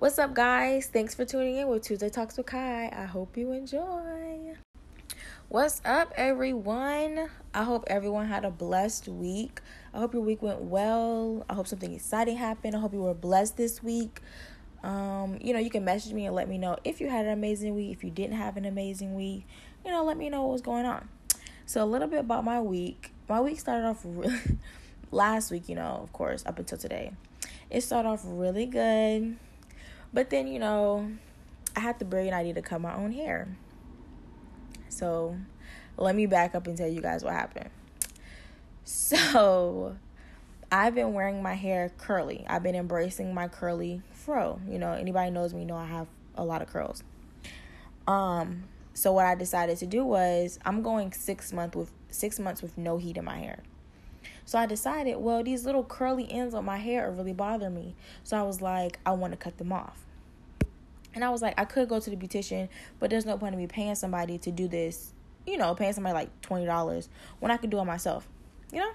What's up, guys? Thanks for tuning in with Tuesday Talks with Kai. I hope you enjoy. What's up, everyone? I hope everyone had a blessed week. I hope your week went well. I hope something exciting happened. I hope you were blessed this week. Um, you know, you can message me and let me know if you had an amazing week, if you didn't have an amazing week. You know, let me know what was going on. So, a little bit about my week. My week started off really, last week, you know, of course, up until today. It started off really good. But then, you know, I had the brilliant idea to cut my own hair. So let me back up and tell you guys what happened. So I've been wearing my hair curly. I've been embracing my curly fro. You know, anybody knows me know I have a lot of curls. Um, so what I decided to do was I'm going six month with six months with no heat in my hair. So I decided, well, these little curly ends on my hair are really bothering me. So I was like, I want to cut them off. And I was like, I could go to the beautician, but there's no point in me paying somebody to do this, you know, paying somebody like $20 when I could do it myself, you know?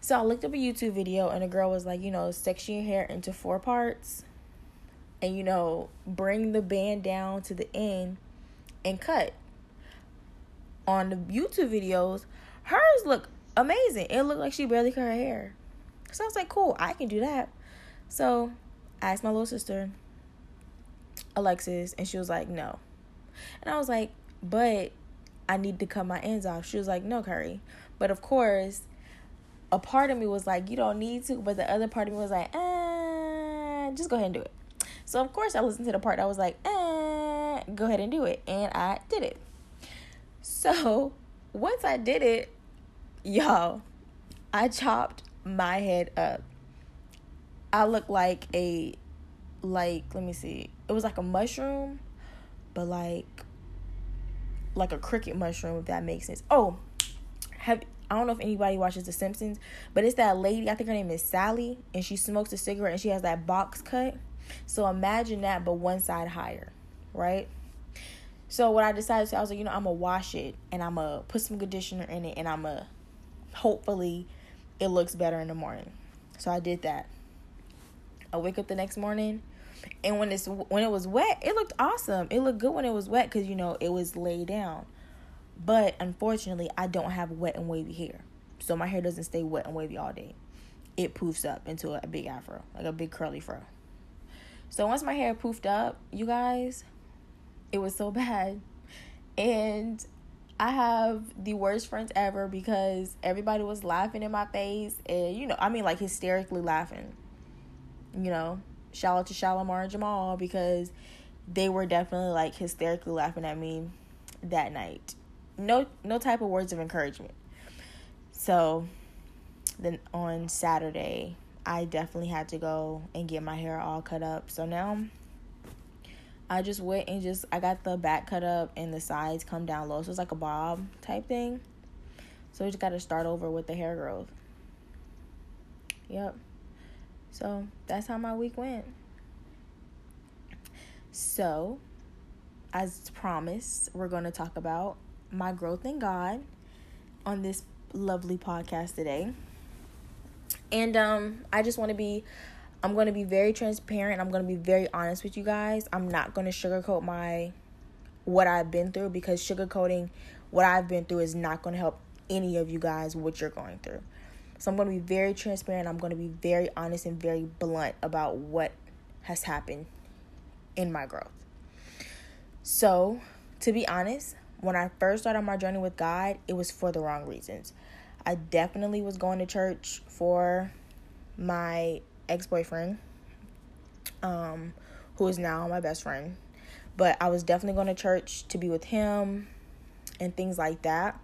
So I looked up a YouTube video and a girl was like, you know, section your hair into four parts and, you know, bring the band down to the end and cut. On the YouTube videos, hers look amazing. It looked like she barely cut her hair. So I was like, cool, I can do that. So I asked my little sister, Alexis, and she was like, no. And I was like, but I need to cut my ends off. She was like, no, Curry. But of course, a part of me was like, you don't need to. But the other part of me was like, eh, just go ahead and do it. So of course, I listened to the part that was like, eh, go ahead and do it. And I did it. So once I did it, y'all, I chopped my head up. I look like a like let me see. It was like a mushroom but like like a cricket mushroom if that makes sense. Oh have i don't know if anybody watches the simpsons but it's that lady i think her name is sally and she smokes a cigarette and she has that box cut. So imagine that but one side higher right? So what i decided to i was like you know i'm gonna wash it and i'm gonna put some conditioner in it and i'm gonna hopefully it looks better in the morning so i did that I wake up the next morning and when it's when it was wet, it looked awesome. It looked good when it was wet cuz you know, it was laid down. But unfortunately, I don't have wet and wavy hair. So my hair doesn't stay wet and wavy all day. It poofs up into a big afro, like a big curly fro. So once my hair poofed up, you guys, it was so bad. And I have the worst friends ever because everybody was laughing in my face and you know, I mean like hysterically laughing. You know, shout out to Shalimar and Jamal because they were definitely like hysterically laughing at me that night. No no type of words of encouragement. So then on Saturday, I definitely had to go and get my hair all cut up. So now I just went and just I got the back cut up and the sides come down low. So it's like a bob type thing. So we just gotta start over with the hair growth. Yep. So that's how my week went. So, as promised, we're going to talk about my growth in God on this lovely podcast today. And um I just want to be I'm going to be very transparent. I'm going to be very honest with you guys. I'm not going to sugarcoat my what I've been through because sugarcoating what I've been through is not going to help any of you guys what you're going through. So I'm going to be very transparent. I'm going to be very honest and very blunt about what has happened in my growth. So, to be honest, when I first started my journey with God, it was for the wrong reasons. I definitely was going to church for my ex-boyfriend um who is now my best friend. But I was definitely going to church to be with him and things like that.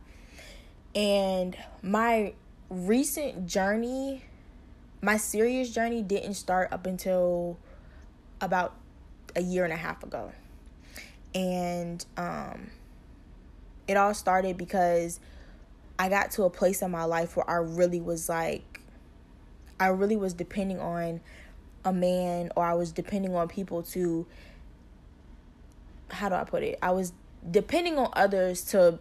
And my recent journey, my serious journey didn't start up until about a year and a half ago. And um it all started because I got to a place in my life where I really was like I really was depending on a man or I was depending on people to how do I put it? I was depending on others to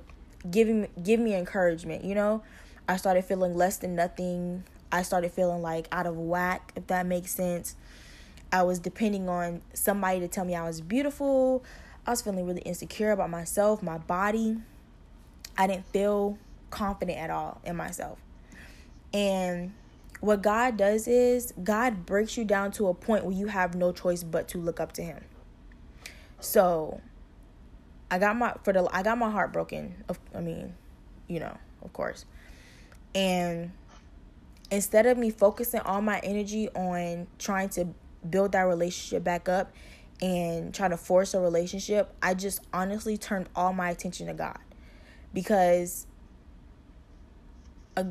give me give me encouragement, you know? I started feeling less than nothing. I started feeling like out of whack, if that makes sense. I was depending on somebody to tell me I was beautiful. I was feeling really insecure about myself, my body. I didn't feel confident at all in myself. And what God does is God breaks you down to a point where you have no choice but to look up to him. So I got my for the I got my heart broken. Of I mean, you know, of course. And instead of me focusing all my energy on trying to build that relationship back up and try to force a relationship, I just honestly turned all my attention to God. Because a,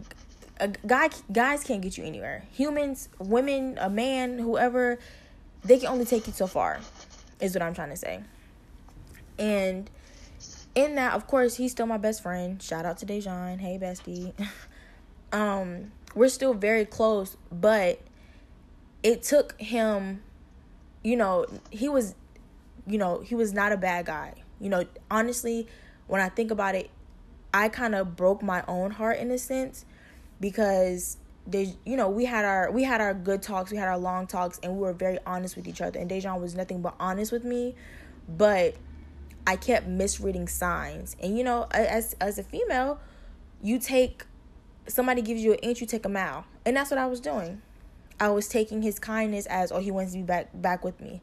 a guy guys can't get you anywhere. Humans, women, a man, whoever, they can only take you so far. Is what I'm trying to say. And in that, of course, he's still my best friend. Shout out to Dejan. Hey, bestie. um, we're still very close, but it took him, you know, he was, you know, he was not a bad guy. You know, honestly, when I think about it, I kind of broke my own heart in a sense because they you know we had our we had our good talks we had our long talks and we were very honest with each other and Dejan was nothing but honest with me but I kept misreading signs. And you know, as as a female, you take somebody gives you an inch, you take a mile. And that's what I was doing. I was taking his kindness as oh he wants to be back back with me.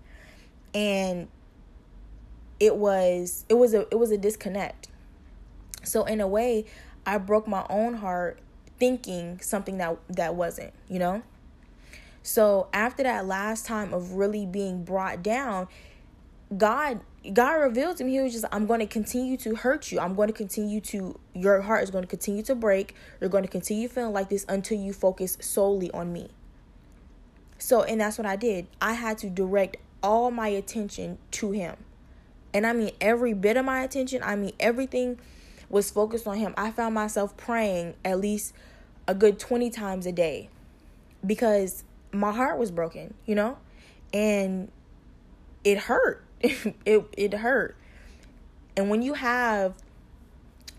And it was it was a it was a disconnect. So in a way, I broke my own heart thinking something that that wasn't, you know? So after that last time of really being brought down, God God revealed to me, He was just, I'm going to continue to hurt you. I'm going to continue to, your heart is going to continue to break. You're going to continue feeling like this until you focus solely on me. So, and that's what I did. I had to direct all my attention to Him. And I mean, every bit of my attention, I mean, everything was focused on Him. I found myself praying at least a good 20 times a day because my heart was broken, you know? And it hurt it it hurt. And when you have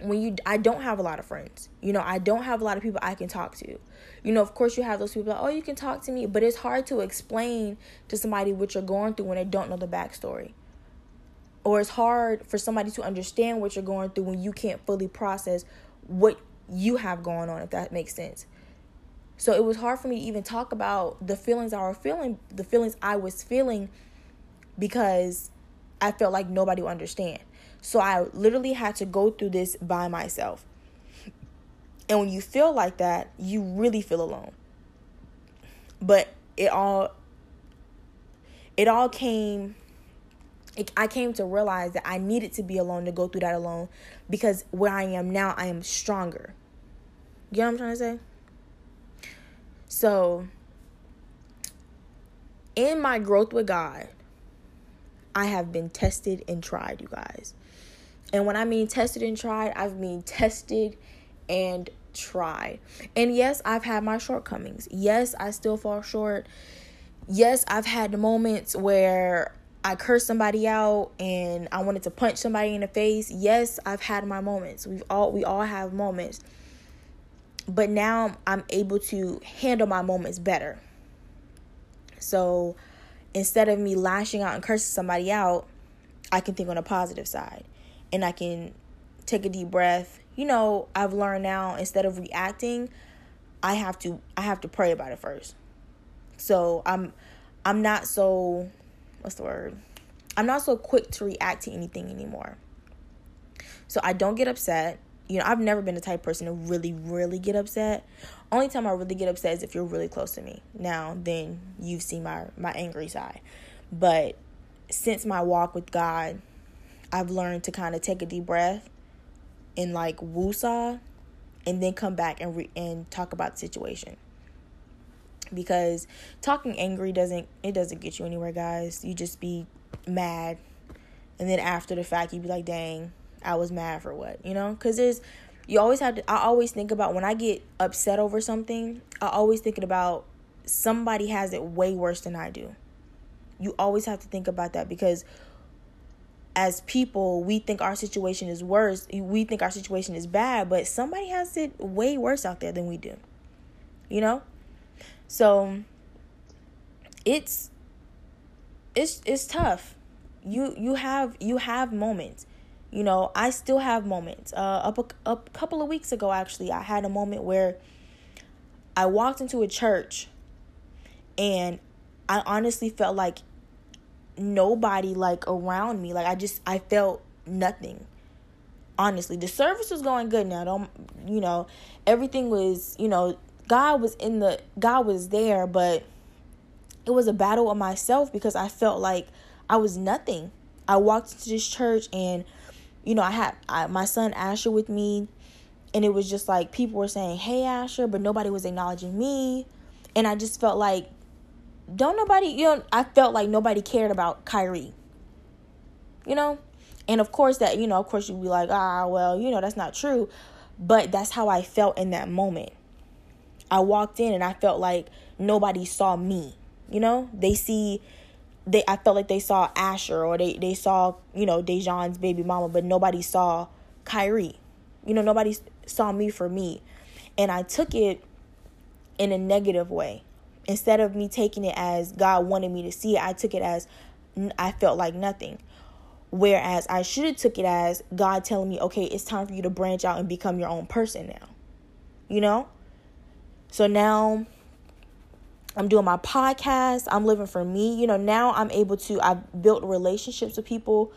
when you I don't have a lot of friends. You know, I don't have a lot of people I can talk to. You know, of course you have those people like, oh, you can talk to me, but it's hard to explain to somebody what you're going through when they don't know the backstory. Or it's hard for somebody to understand what you're going through when you can't fully process what you have going on, if that makes sense. So it was hard for me to even talk about the feelings I was feeling, the feelings I was feeling because I felt like nobody would understand. So I literally had to go through this by myself. And when you feel like that, you really feel alone. But it all it all came it, I came to realize that I needed to be alone to go through that alone because where I am now, I am stronger. You know what I'm trying to say? So, in my growth with God, I have been tested and tried, you guys. And when I mean tested and tried, I mean tested and tried. And yes, I've had my shortcomings. Yes, I still fall short. Yes, I've had moments where I cursed somebody out and I wanted to punch somebody in the face. Yes, I've had my moments. We've all we all have moments. But now I'm able to handle my moments better. So instead of me lashing out and cursing somebody out, I can think on a positive side and I can take a deep breath. You know, I've learned now instead of reacting, I have to I have to pray about it first. So I'm I'm not so what's the word? I'm not so quick to react to anything anymore. So I don't get upset. You know, I've never been the type person to really, really get upset. Only time I really get upset is if you're really close to me. Now, then you've seen my my angry side. But since my walk with God, I've learned to kind of take a deep breath and like woosah and then come back and re- and talk about the situation. Because talking angry doesn't it doesn't get you anywhere, guys. You just be mad. And then after the fact, you be like, "Dang, I was mad for what?" You know? Cuz there's you always have to I always think about when I get upset over something, I always thinking about somebody has it way worse than I do. You always have to think about that because as people, we think our situation is worse. We think our situation is bad, but somebody has it way worse out there than we do. You know? So it's it's it's tough. You you have you have moments. You know, I still have moments. Uh, up a, a couple of weeks ago, actually, I had a moment where I walked into a church, and I honestly felt like nobody like around me. Like I just I felt nothing. Honestly, the service was going good now. Don't you know? Everything was you know. God was in the God was there, but it was a battle of myself because I felt like I was nothing. I walked into this church and you know, I had I, my son Asher with me and it was just like people were saying, "Hey Asher," but nobody was acknowledging me. And I just felt like don't nobody, you know, I felt like nobody cared about Kyrie. You know? And of course that, you know, of course you'd be like, "Ah, well, you know, that's not true." But that's how I felt in that moment. I walked in and I felt like nobody saw me. You know, they see they I felt like they saw Asher or they they saw, you know, Dejan's baby mama, but nobody saw Kyrie. You know, nobody saw me for me. And I took it in a negative way. Instead of me taking it as God wanted me to see it, I took it as I felt like nothing. Whereas I should have took it as God telling me, "Okay, it's time for you to branch out and become your own person now." You know? So now I'm doing my podcast. I'm living for me. You know, now I'm able to, I've built relationships with people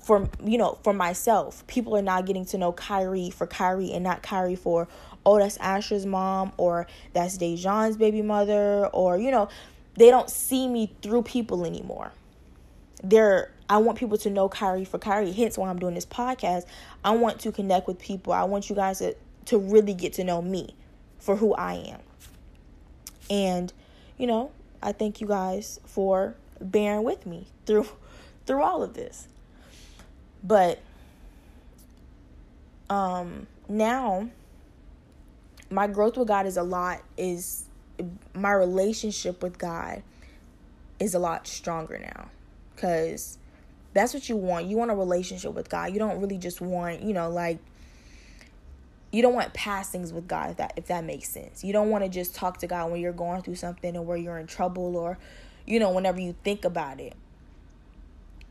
for, you know, for myself. People are now getting to know Kyrie for Kyrie and not Kyrie for, oh, that's Asher's mom or that's Dejan's baby mother or, you know, they don't see me through people anymore. They're, I want people to know Kyrie for Kyrie. Hence why I'm doing this podcast. I want to connect with people. I want you guys to, to really get to know me for who I am. And, you know, I thank you guys for bearing with me through through all of this. But um now my growth with God is a lot is my relationship with God is a lot stronger now cuz that's what you want. You want a relationship with God. You don't really just want, you know, like you don't want passings with God if that if that makes sense. You don't want to just talk to God when you're going through something or where you're in trouble or you know whenever you think about it.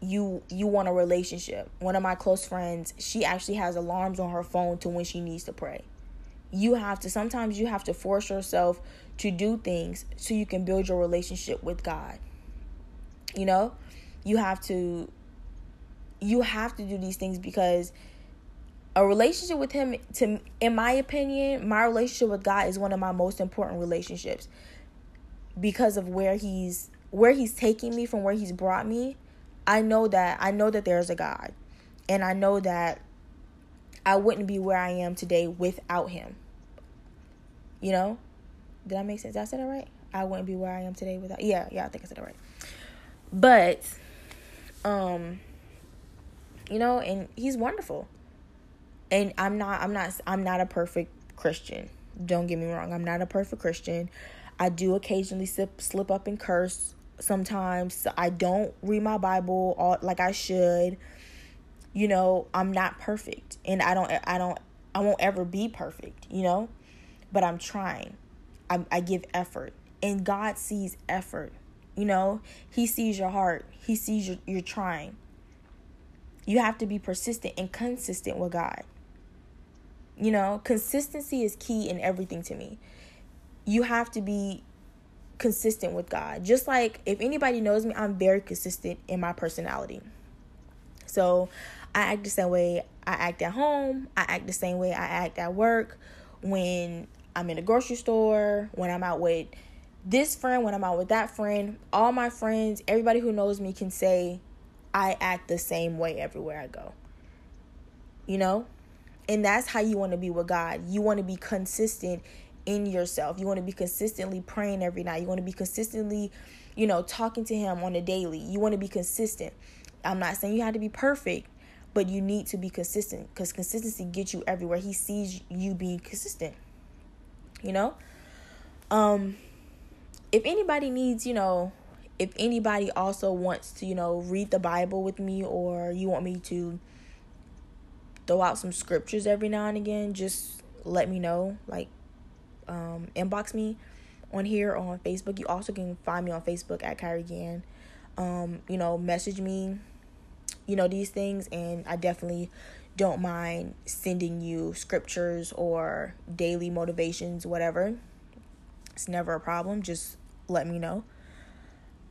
You you want a relationship. One of my close friends, she actually has alarms on her phone to when she needs to pray. You have to sometimes you have to force yourself to do things so you can build your relationship with God. You know? You have to you have to do these things because a relationship with him to in my opinion my relationship with god is one of my most important relationships because of where he's where he's taking me from where he's brought me. I know that i know that there's a god and i know that i wouldn't be where i am today without him. You know? Did that make sense? Did i say that right? I wouldn't be where i am today without yeah yeah i think i said it right. But um you know and he's wonderful and I'm not I'm not I'm not a perfect Christian. Don't get me wrong. I'm not a perfect Christian. I do occasionally slip slip up and curse sometimes. I don't read my Bible all, like I should. You know, I'm not perfect and I don't I don't I won't ever be perfect, you know? But I'm trying. I I give effort and God sees effort. You know, he sees your heart. He sees your you're trying. You have to be persistent and consistent with God. You know, consistency is key in everything to me. You have to be consistent with God. Just like if anybody knows me, I'm very consistent in my personality. So I act the same way I act at home, I act the same way I act at work, when I'm in a grocery store, when I'm out with this friend, when I'm out with that friend, all my friends, everybody who knows me can say I act the same way everywhere I go. You know? And that's how you want to be with God. You want to be consistent in yourself. You want to be consistently praying every night. You want to be consistently, you know, talking to Him on a daily. You want to be consistent. I'm not saying you have to be perfect, but you need to be consistent because consistency gets you everywhere. He sees you being consistent. You know? Um, if anybody needs, you know, if anybody also wants to, you know, read the Bible with me or you want me to throw out some scriptures every now and again, just let me know. Like, um, inbox me on here on Facebook. You also can find me on Facebook at Kyrie Gann. um, you know, message me, you know, these things. And I definitely don't mind sending you scriptures or daily motivations, whatever. It's never a problem. Just let me know.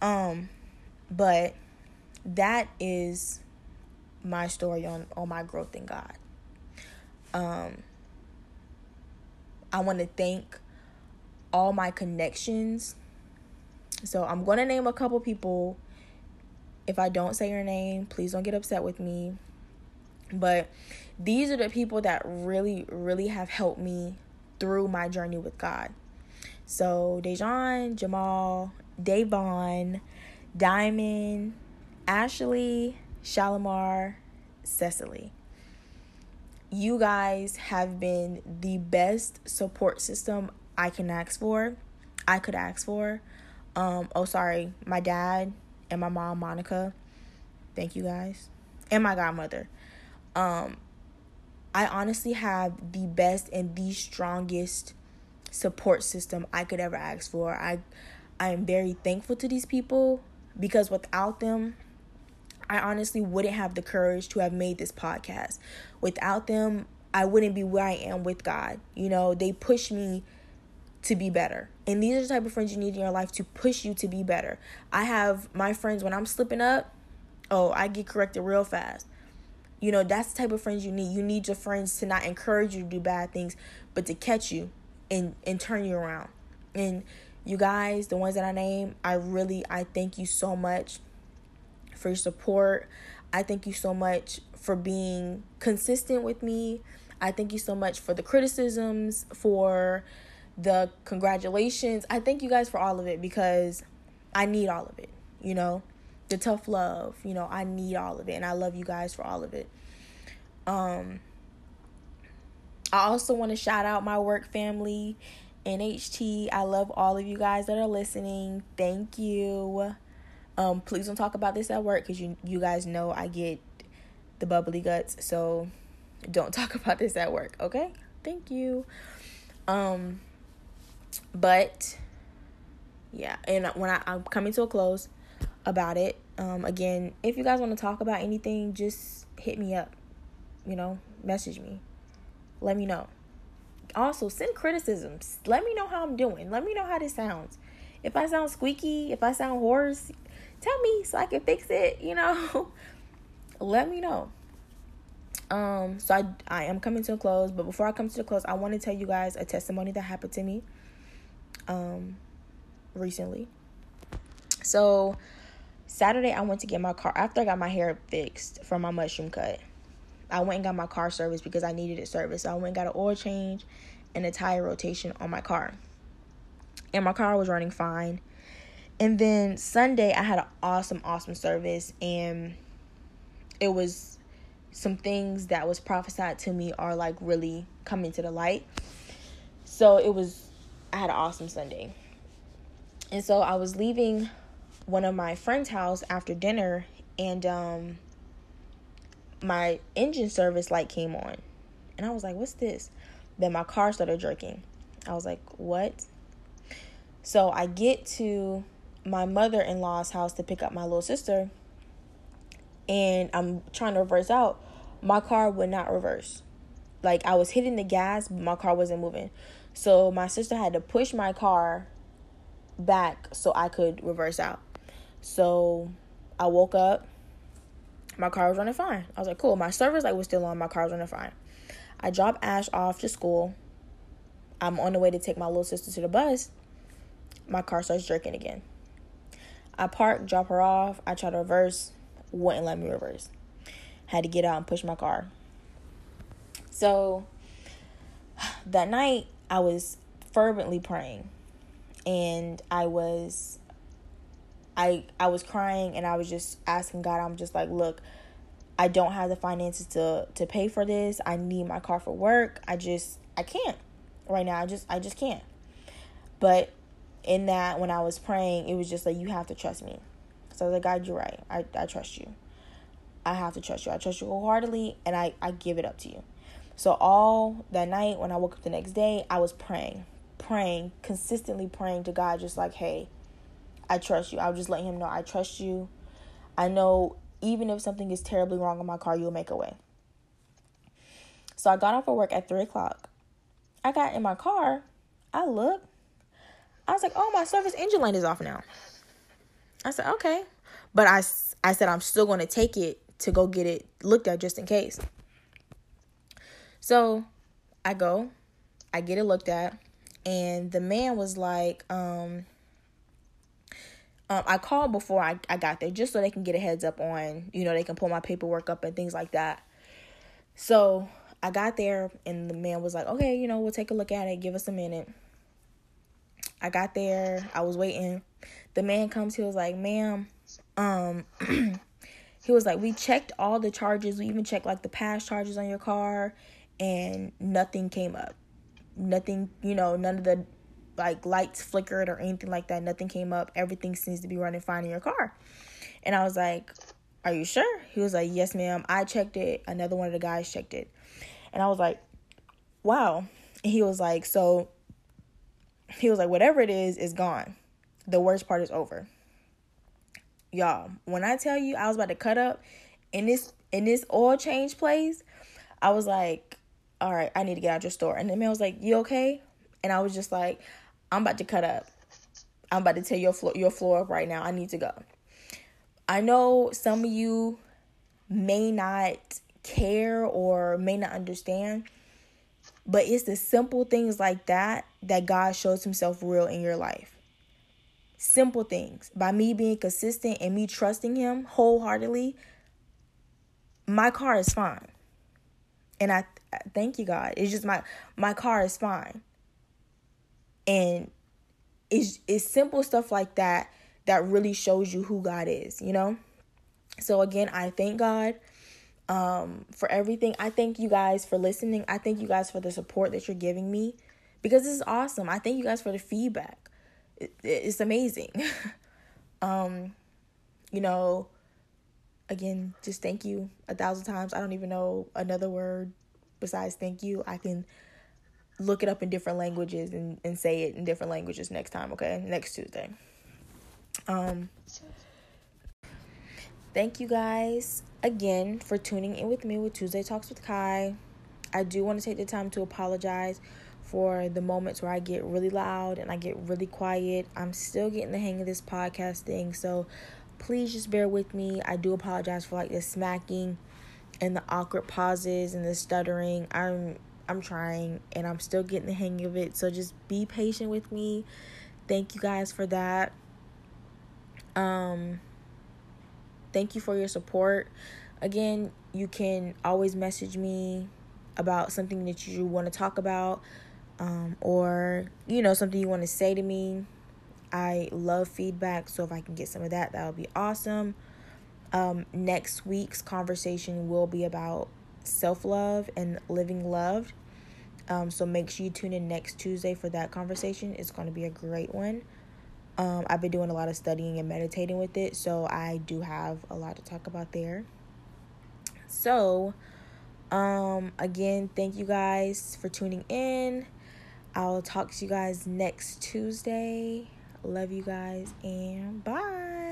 Um, but that is my story on on my growth in God. Um, I want to thank all my connections. So I'm going to name a couple people. If I don't say your name, please don't get upset with me. But these are the people that really, really have helped me through my journey with God. So Dejan, Jamal, Davon, Diamond, Ashley, Shalimar, Cecily. You guys have been the best support system I can ask for. I could ask for. Um, oh sorry, my dad and my mom Monica. Thank you guys. And my godmother. Um I honestly have the best and the strongest support system I could ever ask for. I I am very thankful to these people because without them I honestly wouldn't have the courage to have made this podcast. Without them, I wouldn't be where I am with God. You know, they push me to be better. And these are the type of friends you need in your life to push you to be better. I have my friends when I'm slipping up, oh, I get corrected real fast. You know, that's the type of friends you need. You need your friends to not encourage you to do bad things, but to catch you and and turn you around. And you guys, the ones that I name, I really I thank you so much for your support. I thank you so much for being consistent with me. I thank you so much for the criticisms, for the congratulations. I thank you guys for all of it because I need all of it, you know? The tough love, you know, I need all of it and I love you guys for all of it. Um I also want to shout out my work family, NHT. I love all of you guys that are listening. Thank you. Um, please don't talk about this at work because you you guys know I get the bubbly guts. So don't talk about this at work, okay? Thank you. Um, but yeah, and when I, I'm coming to a close about it, um, again, if you guys want to talk about anything, just hit me up. You know, message me. Let me know. Also, send criticisms. Let me know how I'm doing. Let me know how this sounds. If I sound squeaky, if I sound hoarse, tell me so I can fix it, you know. Let me know. Um, so I I am coming to a close, but before I come to the close, I want to tell you guys a testimony that happened to me um recently. So Saturday I went to get my car after I got my hair fixed from my mushroom cut. I went and got my car serviced because I needed it serviced. So I went and got an oil change and a tire rotation on my car. And my car was running fine. And then Sunday, I had an awesome, awesome service, and it was some things that was prophesied to me are like really coming to the light. So it was, I had an awesome Sunday. And so I was leaving one of my friend's house after dinner, and um, my engine service light came on. And I was like, what's this? Then my car started jerking. I was like, what? So I get to my mother in law's house to pick up my little sister, and I'm trying to reverse out. My car would not reverse. Like I was hitting the gas, but my car wasn't moving. So my sister had to push my car back so I could reverse out. So I woke up. My car was running fine. I was like, cool. My service light was still on. My car was running fine. I drop Ash off to school. I'm on the way to take my little sister to the bus. My car starts jerking again. I park, drop her off. I try to reverse, wouldn't let me reverse. Had to get out and push my car. So that night, I was fervently praying, and I was, I I was crying, and I was just asking God. I'm just like, look, I don't have the finances to to pay for this. I need my car for work. I just I can't right now. I just I just can't. But in that when I was praying, it was just like you have to trust me. So I was like, God, you're right. I, I trust you. I have to trust you. I trust you wholeheartedly and I, I give it up to you. So all that night when I woke up the next day, I was praying, praying, consistently praying to God, just like, hey, I trust you. I would just let him know I trust you. I know even if something is terribly wrong in my car, you'll make a way. So I got off of work at three o'clock. I got in my car. I looked. I was like, oh, my service engine light is off now. I said, okay. But I, I said, I'm still going to take it to go get it looked at just in case. So I go, I get it looked at, and the man was like, um, um, I called before I, I got there just so they can get a heads up on, you know, they can pull my paperwork up and things like that. So I got there and the man was like, okay, you know, we'll take a look at it, give us a minute. I got there, I was waiting. The man comes, he was like, ma'am, um, he was like, we checked all the charges, we even checked like the past charges on your car, and nothing came up. Nothing, you know, none of the like lights flickered or anything like that. Nothing came up. Everything seems to be running fine in your car. And I was like, Are you sure? He was like, Yes, ma'am. I checked it. Another one of the guys checked it. And I was like, Wow. And he was like, So he was like, Whatever it is, is gone. The worst part is over. Y'all, when I tell you I was about to cut up in this in this oil change place, I was like, All right, I need to get out your store. And the man was like, You okay? And I was just like, I'm about to cut up. I'm about to tear your floor your floor up right now. I need to go. I know some of you may not care or may not understand, but it's the simple things like that that God shows himself real in your life. Simple things. By me being consistent and me trusting him wholeheartedly, my car is fine. And I, thank you God. It's just my my car is fine and it's, it's simple stuff like that that really shows you who God is, you know? So again, I thank God um, for everything. I thank you guys for listening. I thank you guys for the support that you're giving me because this is awesome. I thank you guys for the feedback. It, it's amazing. um, you know, again, just thank you a thousand times. I don't even know another word besides thank you. I can look it up in different languages and, and say it in different languages next time, okay? Next Tuesday. Um Thank you guys again for tuning in with me with Tuesday Talks with Kai. I do want to take the time to apologize for the moments where I get really loud and I get really quiet. I'm still getting the hang of this podcast thing, so please just bear with me. I do apologize for like the smacking and the awkward pauses and the stuttering. I'm I'm trying and I'm still getting the hang of it. So just be patient with me. Thank you guys for that. Um thank you for your support. Again, you can always message me about something that you want to talk about um, or you know something you want to say to me. I love feedback, so if I can get some of that, that would be awesome. Um, next week's conversation will be about self love and living loved. Um, so make sure you tune in next Tuesday for that conversation. It's going to be a great one. Um, I've been doing a lot of studying and meditating with it, so I do have a lot to talk about there. So, um, again, thank you guys for tuning in. I'll talk to you guys next Tuesday. Love you guys and bye.